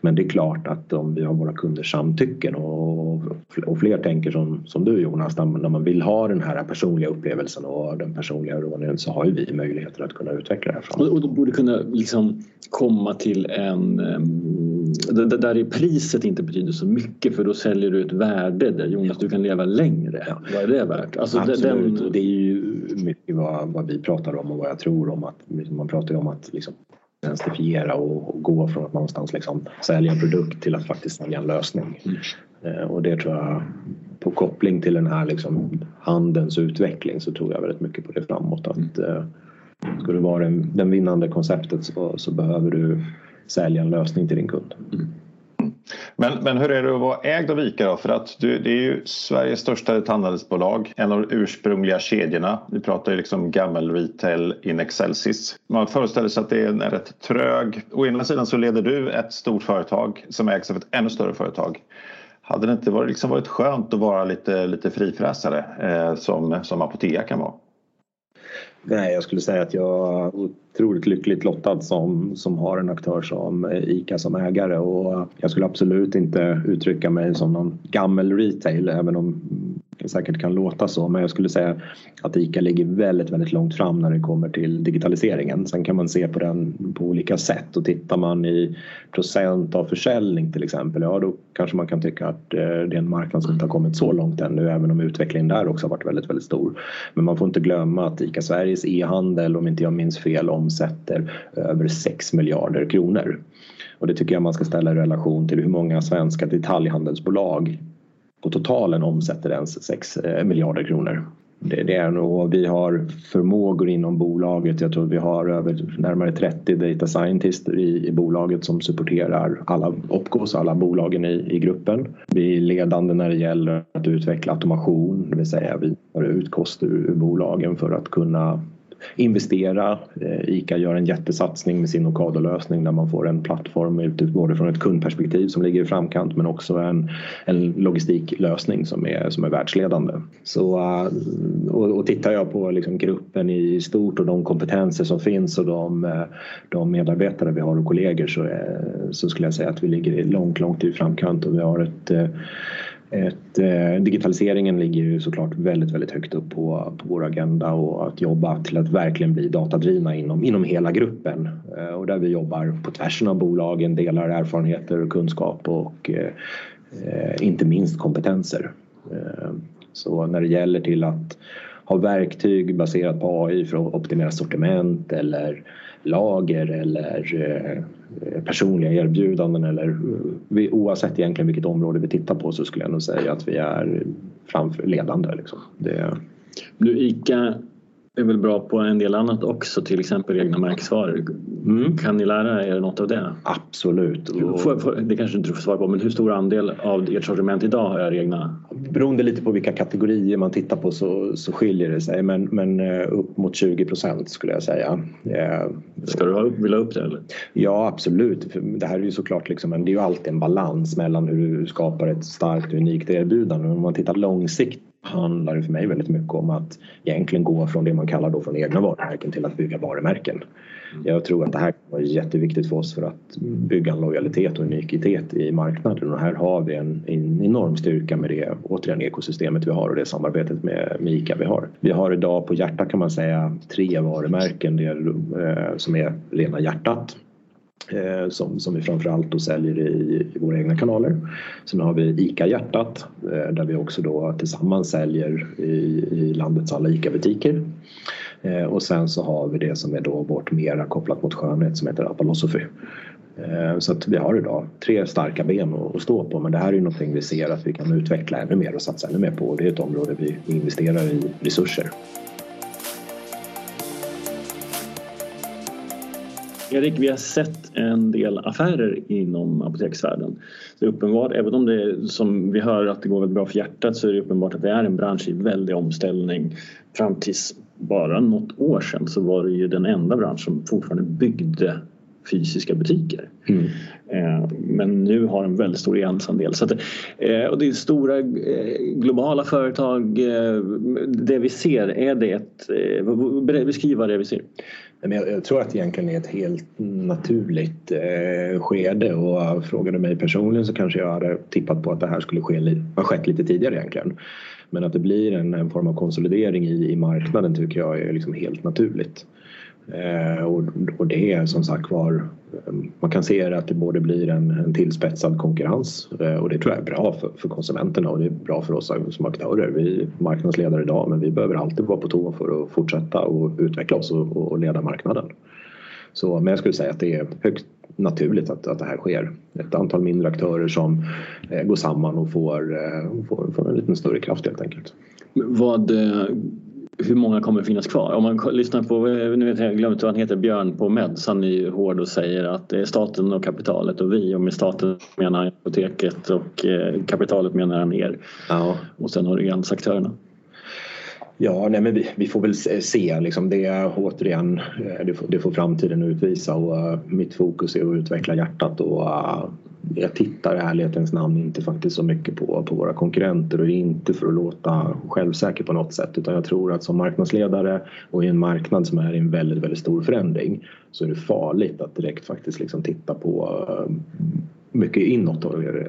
Men det är klart att om vi har våra kunders samtycken och, och fler tänker som, som du Jonas, när man vill ha den här personliga upplevelsen och den personliga rådgivningen så har ju vi möjligheter att kunna utveckla det här framåt. Och, och borde kunna liksom komma till en där är priset inte betyder så mycket för då säljer du ett värde där Jonas du kan leva längre. Ja. Vad är det värt? Alltså, Absolut. Den... Det är ju mycket vad, vad vi pratar om och vad jag tror om att man pratar ju om att liksom, identifiera och, och, gå från att någonstans liksom sälja en produkt till att faktiskt sälja en lösning. Mm. Eh, och det tror jag på koppling till den här liksom handelns utveckling så tror jag väldigt mycket på det framåt. Att, mm. eh, Ska du vara den, den vinnande konceptet så, så, behöver du sälja en lösning till din kund. Mm. Men, men hur är det att vara ägd av ICA då? För att du, det är ju Sveriges största detaljhandelsbolag, en av de ursprungliga kedjorna. Vi pratar ju liksom gammel retail in excelsis. Man föreställer sig att det är en rätt trög... Å ena sidan så leder du ett stort företag som ägs av ett ännu större företag. Hade det inte varit, liksom varit skönt att vara lite, lite frifräsare eh, som, som Apotea kan vara? Nej, jag skulle säga att jag är otroligt lyckligt lottad som, som har en aktör som ICA som ägare. Och jag skulle absolut inte uttrycka mig som någon gammal retail även om säkert kan låta så men jag skulle säga att ICA ligger väldigt, väldigt långt fram när det kommer till digitaliseringen. Sen kan man se på den på olika sätt och tittar man i procent av försäljning till exempel, ja då kanske man kan tycka att eh, det är en marknad som inte har kommit så långt ännu även om utvecklingen där också har varit väldigt, väldigt stor. Men man får inte glömma att ICA Sveriges e-handel, om inte jag minns fel, omsätter över 6 miljarder kronor. Och det tycker jag man ska ställa i relation till hur många svenska detaljhandelsbolag på totalen omsätter ens 6 eh, miljarder kronor. Det, det, är nog, vi har förmågor inom bolaget. Jag tror vi har över närmare 30 data scientists i, i bolaget som supporterar alla Opcos, alla bolagen i, i gruppen. Vi är ledande när det gäller att utveckla automation, det vill säga vi tar ut kost ur, ur bolagen för att kunna investera. Eh, ICA gör en jättesatsning med sin Ocado-lösning där man får en plattform både från ett kundperspektiv som ligger i framkant men också en, en logistiklösning som är, som är världsledande. Så, eh, och, och tittar jag på liksom gruppen i stort och de kompetenser som finns och de, eh, de medarbetare vi har och kollegor så, så skulle jag säga att vi ligger långt, långt i framkant och vi har ett ett, eh, digitaliseringen ligger ju såklart väldigt, väldigt högt upp på, på vår agenda och att jobba till att verkligen bli datadrivna inom, inom hela gruppen eh, och där vi jobbar på tvärsen av bolagen, delar erfarenheter och kunskap och eh, eh inte minst kompetenser. Eh, så när det gäller till att ha verktyg baserat på AI för att optimera sortiment eller lager eller eh, personliga erbjudanden eller eh, vi, oavsett egentligen vilket område vi tittar på så skulle jag nog säga att vi är framför ledande. Liksom. Det... Du, ICA är väl bra på en del annat också, till exempel egna märkesvaror. Mm. Kan ni lära er något av det? Absolut. Får, får, det kanske inte du får svara på, men hur stor andel av ert sortiment idag är egna? Beroende lite på vilka kategorier man tittar på så, så skiljer det sig, men, men eh, upp mot 20 procent skulle jag säga. Eh, Ska du ha upp, vilja upp det? Eller? Ja, absolut. Det här är ju såklart liksom det är ju alltid en balans mellan hur du skapar ett starkt och unikt erbjudande. Om man tittar långsiktigt handlar det för mig väldigt mycket om att egentligen gå från det man kallar då från egna varumärken till att bygga varumärken. Mm. Jag tror att det här är jätteviktigt för oss för att bygga en lojalitet och unikitet i marknaden och här har vi en, en enorm styrka med det återigen ekosystemet vi har och det samarbetet med, med ICA vi har. Vi har idag på hjärta kan man säga tre varumärken det är, eh, som är rena hjärtat Eh, som, som vi framförallt då säljer i, i våra egna kanaler. Sen har vi ICA-hjärtat eh, där vi också då tillsammans säljer i, i landets alla ICA-butiker. Eh, och sen så har vi det som är då vårt mera kopplat mot skönhet som heter Apolosophy. Eh, så att vi har idag tre starka ben att stå på men det här är ju någonting vi ser att vi kan utveckla ännu mer och satsa ännu mer på och det är ett område vi investerar i resurser. Erik, vi har sett en del affärer inom apoteksvärlden. Är uppenbart, även om det som vi hör att det går väldigt bra för hjärtat så är det uppenbart att det är en bransch i väldig omställning. Fram tills bara något år sedan så var det ju den enda bransch som fortfarande byggde fysiska butiker. Mm. Eh, men nu har en väldigt stor e-handelsandel. Så eh, och det är stora eh, globala företag. Det vi ser, är det ett... Beskriva det vi ser. Jag tror att det egentligen är ett helt naturligt eh, skede och frågar du mig personligen så kanske jag hade tippat på att det här skulle ske, ha skett lite tidigare egentligen. Men att det blir en, en form av konsolidering i, i marknaden tycker jag är liksom helt naturligt. Eh, och, det är som sagt var eh, man kan se att det både blir en, en tillspetsad konkurrens eh, och det tror jag är bra för, för, konsumenterna och det är bra för oss som aktörer. Vi är marknadsledare idag men vi behöver alltid vara på tå för att fortsätta och utveckla oss och, och leda marknaden. Så, men jag skulle säga att det är högst naturligt att, att det här sker. Ett antal mindre aktörer som eh, går samman och får, eh, får, får en lite större kraft helt enkelt. Vad hur många kommer finnas kvar? Om man lyssnar på, nu vet jag, glömt vad han heter, Björn på Meds, han är ju hård och säger att det är staten och kapitalet och vi och med staten menar han apoteket och eh, kapitalet menar han er. Ja. Och sen har du aktörerna. Ja, nej, men vi, vi, får väl se. Liksom det, återigen, eh, det får, det får framtiden utvisa och uh, mitt fokus är att utveckla hjärtat och uh, jag tittar i ärlighetens namn inte faktiskt så mycket på, på våra konkurrenter och inte för att låta självsäker på något sätt utan jag tror att som marknadsledare och i en marknad som är i en väldigt, väldigt stor förändring så är det farligt att direkt faktiskt liksom titta på eh, mycket inåt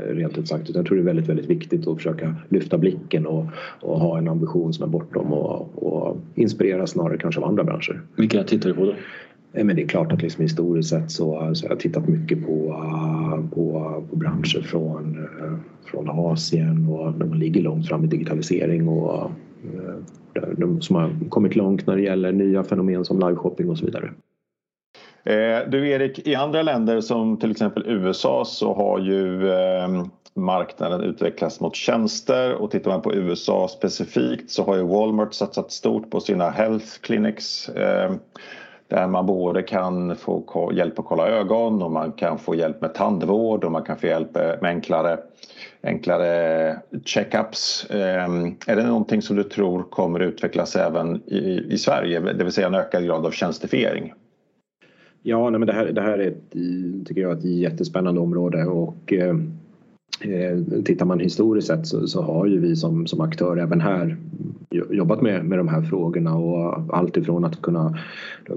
rent ut sagt. Utan jag tror det är väldigt, väldigt viktigt att försöka lyfta blicken och, och ha en ambition som är bortom och, och inspirera snarare kanske av andra branscher. Vilka tittar du på då? Eh, men det är klart att liksom historiskt sett så, så har jag tittat mycket på, eh, på, på branscher från, eh, från Asien och de ligger långt fram i digitalisering och de som har kommit långt när det gäller nya fenomen som liveshopping och så vidare. Eh, du Erik, i andra länder som till exempel USA så har ju ehm, marknaden utvecklats mot tjänster och tittar man på USA specifikt så har ju Walmart satsat stort på sina health clinics ehm, där man både kan få hjälp att kolla ögon och man kan få hjälp med tandvård och man kan få hjälp med enklare, enklare checkups. Ehm, är det någonting som du tror kommer utvecklas även i, i Sverige, det vill säga en ökad grad av tjänstifiering? Ja, nej, men det här, det här är ett, tycker jag, ett jättespännande område och eh, eh Tittar man historiskt sett så, så, har ju vi som, som aktör även här jobbat med, med de här frågorna och allt ifrån att kunna,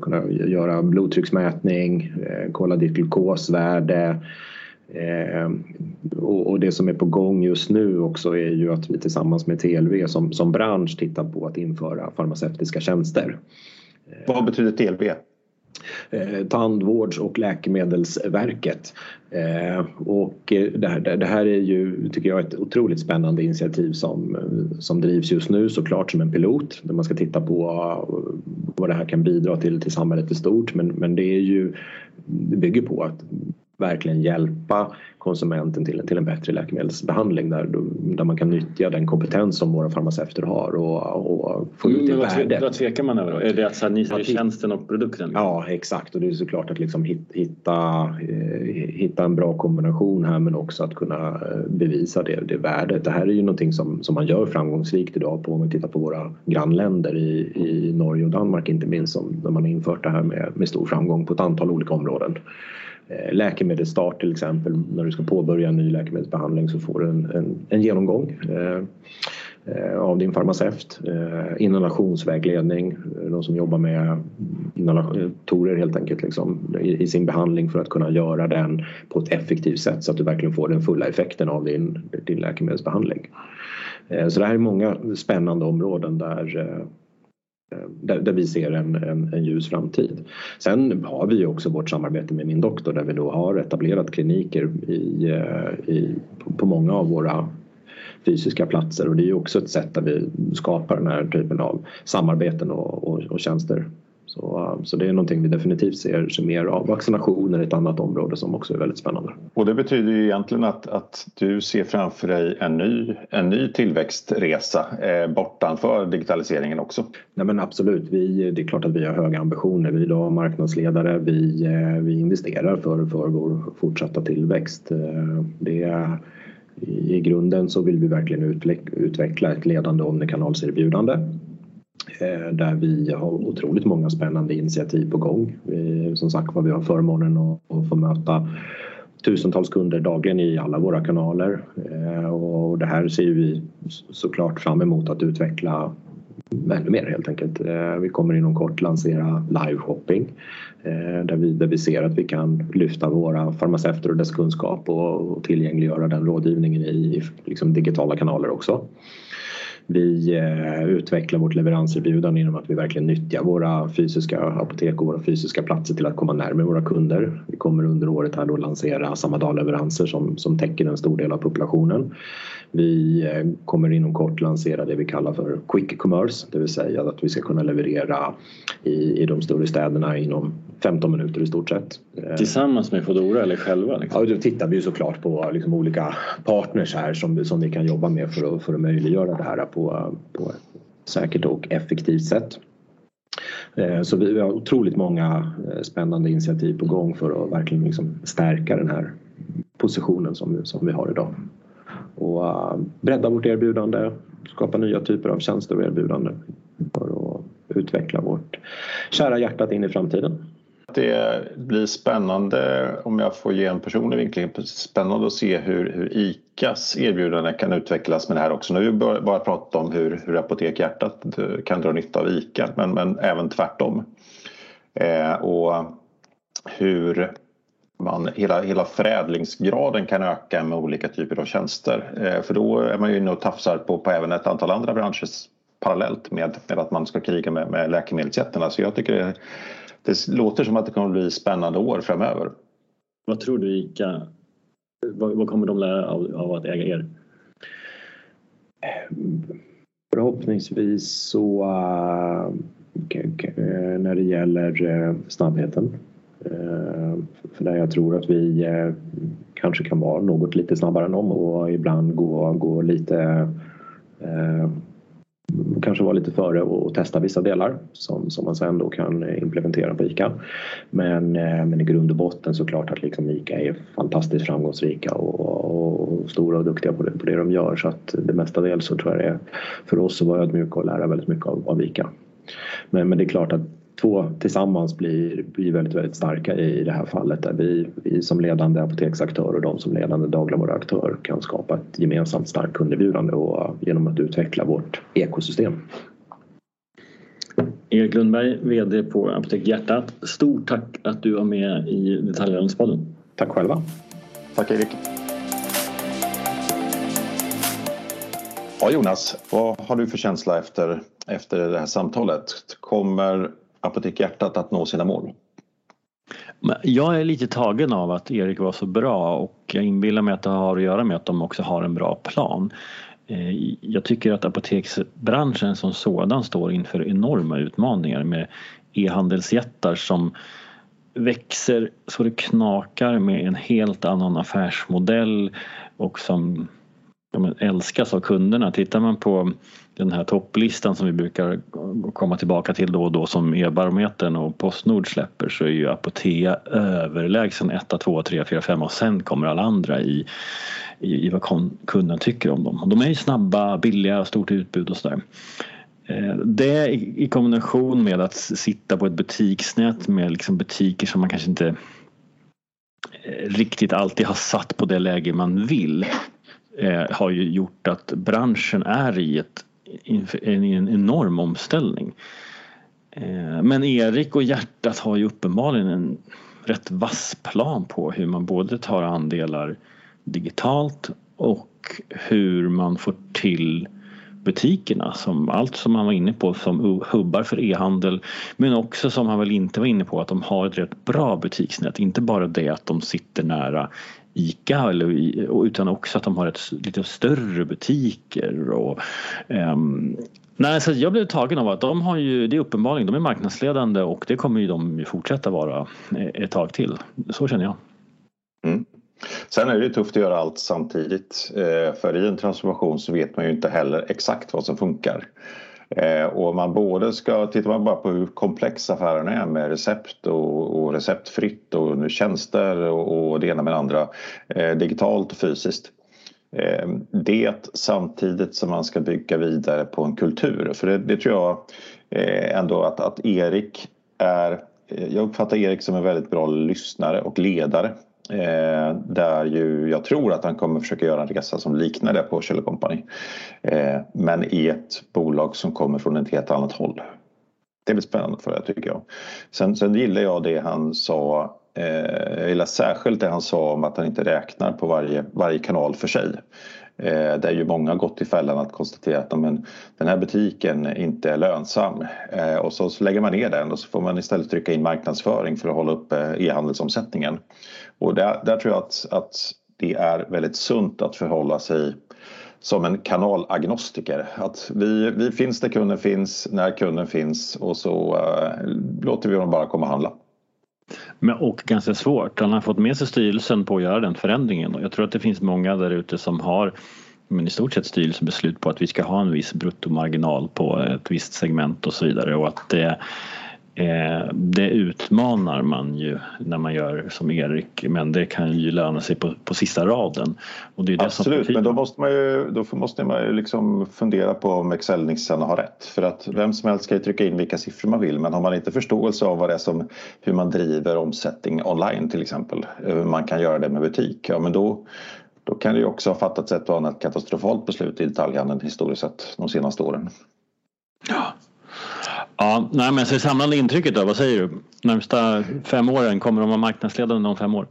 kunna göra blodtrycksmätning, eh, kolla ditt glukosvärde eh, och, och, det som är på gång just nu också är ju att vi tillsammans med TLV som, som bransch tittar på att införa farmaceutiska tjänster. Vad betyder TLV? Eh, Tandvårds och läkemedelsverket. Eh, och eh, det här, det här är ju, tycker jag, ett otroligt spännande initiativ som, eh, som drivs just nu såklart som en pilot där man ska titta på eh, vad det här kan bidra till till samhället i stort men, men det är ju det bygger på att verkligen hjälpa konsumenten till, till en bättre läkemedelsbehandling där, där man kan nyttja den kompetens som våra farmaceuter har och, och få ut det värde. Vad tvekar man över då? Är det att, så här, ni säljer tjänsten och produkten? Ja exakt och det är såklart att liksom hitta, eh, hitta en bra kombination här men också att kunna eh, bevisa det, det värdet. Det här är ju någonting som, som man gör framgångsrikt idag på om vi tittar på våra grannländer i, i Norge och Danmark inte minst som, där man har infört det här med, med stor framgång på ett antal olika områden. Eh, läkemedelsstart till exempel. När du ska påbörja en ny läkemedelsbehandling så får du en, en, en genomgång eh, eh, av din farmaceut. Eh, inhalationsvägledning, de som jobbar med inhalatorer helt enkelt liksom, i, i, sin behandling för att kunna göra den på ett effektivt sätt så att du verkligen får den fulla effekten av din, din läkemedelsbehandling. Eh, så det här är många spännande områden där Eh, Eh, där, där, vi ser en, en, en, ljus framtid. Sen har vi också vårt samarbete med Min doktor där vi då har etablerat kliniker i, eh, i, på många av våra fysiska platser och det är ju också ett sätt där vi skapar den här typen av samarbeten och, och, och tjänster. Så, så det är någonting vi definitivt ser, ser mer av. Vaccinationer är ett annat område som också är väldigt spännande. Och det betyder ju egentligen att, att du ser framför dig en ny, en ny tillväxtresa eh, bortanför digitaliseringen också? Nej men absolut, vi, det är klart att vi har höga ambitioner. Vi är idag marknadsledare, vi, eh, vi investerar för, för vår fortsatta tillväxt. Eh, det är, i grunden så vill vi verkligen utveckla ett ledande omnikanalserbjudande Eh, Eh, där vi har otroligt många spännande initiativ på gång. Vi, som sagt var, vi har förmånen att, få möta tusentals kunder dagligen i alla våra kanaler eh, och det här ser vi såklart fram emot att utveckla ännu mer helt enkelt. Eh, vi kommer inom kort lansera live shopping där vi, där vi ser att vi kan lyfta våra farmaceuter och dess kunskap och, tillgängliggöra den rådgivningen i liksom digitala kanaler också. Vi eh, utvecklar vårt leveranserbjudande genom att vi verkligen nyttjar våra fysiska apotek och våra fysiska platser till att komma närmare våra kunder. Vi kommer under året här då lansera samma dagleveranser som, som täcker en stor del av populationen. Vi eh, kommer inom kort lansera det vi kallar för quick commerce, det vill säga att vi ska kunna leverera i, i de större städerna inom 15 minuter i stort sett. Eh, Tillsammans med Foodora eller själva? Liksom? Ja, då tittar vi såklart på liksom olika partners här som, som vi kan jobba med för att, för att möjliggöra det här på, på ett säkert och effektivt sätt. Eh, så vi har otroligt många spännande initiativ på gång för att verkligen liksom stärka den här positionen som, som vi har idag och uh, bredda vårt erbjudande, skapa nya typer av tjänster och erbjudanden för att utveckla vårt kära hjärtat in i framtiden. Det blir spännande, om jag får ge en personlig vinkling, spännande att se hur, hur ICAs erbjudande kan utvecklas med det här också. Nu har vi bara pratat om hur, hur Apotek Hjärtat eh, kan dra nytta av ICA men, men även tvärtom. Eh, och hur man, hela, hela förädlingsgraden kan öka med olika typer av tjänster. Eh, för då är man ju inne och tafsar på, på även ett antal andra branscher parallellt med, med att man ska kriga med, med läkemedelsjättarna. Så jag tycker det, det låter som att det kommer att bli spännande år framöver. Vad tror du ICA, vad, vad kommer de lära av, av att äga er? Förhoppningsvis så uh, när det gäller uh, snabbheten Eh, Eh, för där jag tror att vi eh, kanske kan vara något lite snabbare än dem och ibland gå, gå lite eh, kanske vara lite före och testa vissa delar som, som man sen då kan implementera på ICA. Men, men i grund och botten så klart att liksom ICA är fantastiskt framgångsrika och, och stora och duktiga på det, på det de gör så att det mesta del så tror jag det är för oss att vara ödmjuka och lära väldigt mycket av, av ICA. Men, men det är klart att två tillsammans blir, blir väldigt, väldigt starka i det här fallet där vi, vi som ledande apoteksaktör och de som ledande dagligvaruaktör kan skapa ett gemensamt starkt kunderbjudande och genom att utveckla vårt ekosystem. Erik Lundberg, VD på Apotek Hjärtat. Stort tack att du var med i Detaljhandelspodden. Tack själva. Tack Erik. Ja Jonas, vad har du för känsla efter, efter det här samtalet? Kommer Apotek Hjärtat att nå sina mål? Jag är lite tagen av att Erik var så bra och jag inbillar mig att det har att göra med att de också har en bra plan. Eh, jag tycker att apoteksbranschen som sådan står inför enorma utmaningar med e-handelsjättar som växer så det knakar med en helt annan affärsmodell och som älskas av kunderna. Tittar man på den här topplistan som vi brukar komma tillbaka till då och då som e-barometern och Postnord släpper så är ju Apotea överlägsen 1, 2, 3, 4, 5 och sen kommer alla andra i, i, i vad kunden tycker om dem. De är ju snabba, billiga, stort utbud och sådär. Eh, det i kombination med att sitta på ett butiksnät med liksom butiker som man kanske inte eh, riktigt alltid har satt på det läge man vill eh, har ju gjort att branschen är i ett en, en enorm omställning. Eh, men Erik och hjärtat har ju uppenbarligen en rätt vass plan på hur man både tar andelar digitalt och hur man får till butikerna som allt som han var inne på som hubbar för e-handel men också som han väl inte var inne på att de har ett rätt bra butiksnät. Inte bara det att de sitter nära ICA eller, utan också att de har ett, lite större butiker. Och, um, nej, så jag blev tagen av att de har ju, det är uppenbarligen, de är marknadsledande och det kommer ju de fortsätta vara eh, ett tag till. Så känner jag. Mm. Sen är det tufft att göra allt samtidigt. Eh, för i en transformation så vet man ju inte heller exakt vad som funkar. Eh, och man både ska, tittar man bara på hur komplex affären är med recept och, och receptfritt och tjänster och, och det ena med det andra, eh, digitalt och fysiskt. Eh, det samtidigt som man ska bygga vidare på en kultur. För det, det tror jag eh, ändå att, att Erik är eh, jag uppfattar Erik som en väldigt bra lyssnare och ledare Eh, där ju jag tror att han kommer försöka göra en resa som liknar det på Kjell Company. Eh, men i ett bolag som kommer från ett helt annat håll. Det blir spännande för det tycker jag. Sen, sen gillar jag det han sa eh, jag gillar särskilt det han sa om att han inte räknar på varje, varje kanal för sig. Eh, där ju många gått i fällan att konstatera att men, den här butiken inte är lönsam. Eh, och så, så lägger man ner den och så får man istället trycka in marknadsföring för att hålla upp eh, e-handelsomsättningen. Och där, där tror jag att, att det är väldigt sunt att förhålla sig som en kanalagnostiker. Att vi, vi finns där kunden finns, när kunden finns och så uh, låter vi dem bara komma och handla. Men, och ganska svårt. Han har fått med sig styrelsen på att göra den förändringen. och Jag tror att det finns många där ute som har men i stort sett styrelsebeslut på att vi ska ha en viss bruttomarginal på ett visst segment och så vidare och att det Eh, det utmanar man ju när man gör som Erik men det kan ju löna sig på, på sista raden. Och det är det Absolut, men då måste man ju, då måste man ju liksom fundera på om Excel-nissarna har rätt. För att vem som helst kan ju trycka in vilka siffror man vill men har man inte förståelse av vad det är som, hur man driver omsättning online till exempel, hur man kan göra det med butik, ja men då, då kan det ju också ha fattats ett och annat katastrofalt beslut i detaljhandeln historiskt sett de senaste åren. Ja, Ja, nej, men så samlande intrycket då, vad säger du? Närmsta fem åren, kommer de vara marknadsledande om fem år?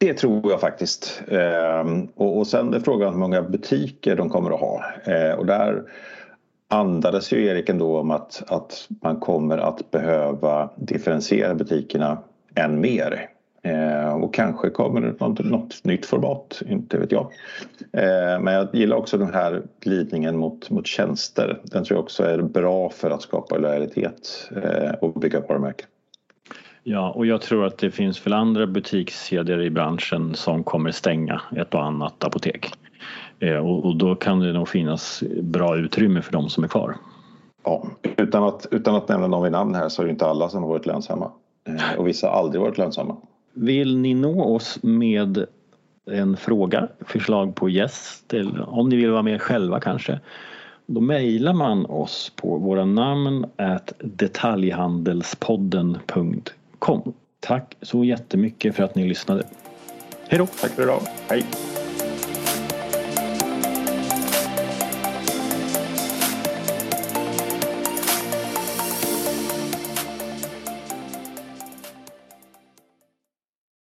Det tror jag faktiskt. Ehm, och, och sen är frågan hur många butiker de kommer att ha. Ehm, och där andades ju Erik ändå om att, att man kommer att behöva differentiera butikerna än mer. Eh, och kanske kommer det något, något nytt format, inte vet jag. Eh, men jag gillar också den här glidningen mot, mot tjänster. Den tror jag också är bra för att skapa lojalitet eh, och bygga varumärken. Ja, och jag tror att det finns väl andra butikskedjor i branschen som kommer stänga ett och annat apotek. Och, och, då kan det nog finnas bra utrymme för de som är kvar. Ja, utan att, utan att nämna någon vid namn här så är det inte alla som har varit lönsamma. Och vissa har aldrig varit lönsamma. Vill ni nå oss med en fråga, förslag på gäst, eller om ni vill vara med själva kanske, då mejlar man oss på våra namn at detaljhandelspodden.com. Tack så jättemycket för att ni lyssnade. Hej då! Tack för idag. Hej!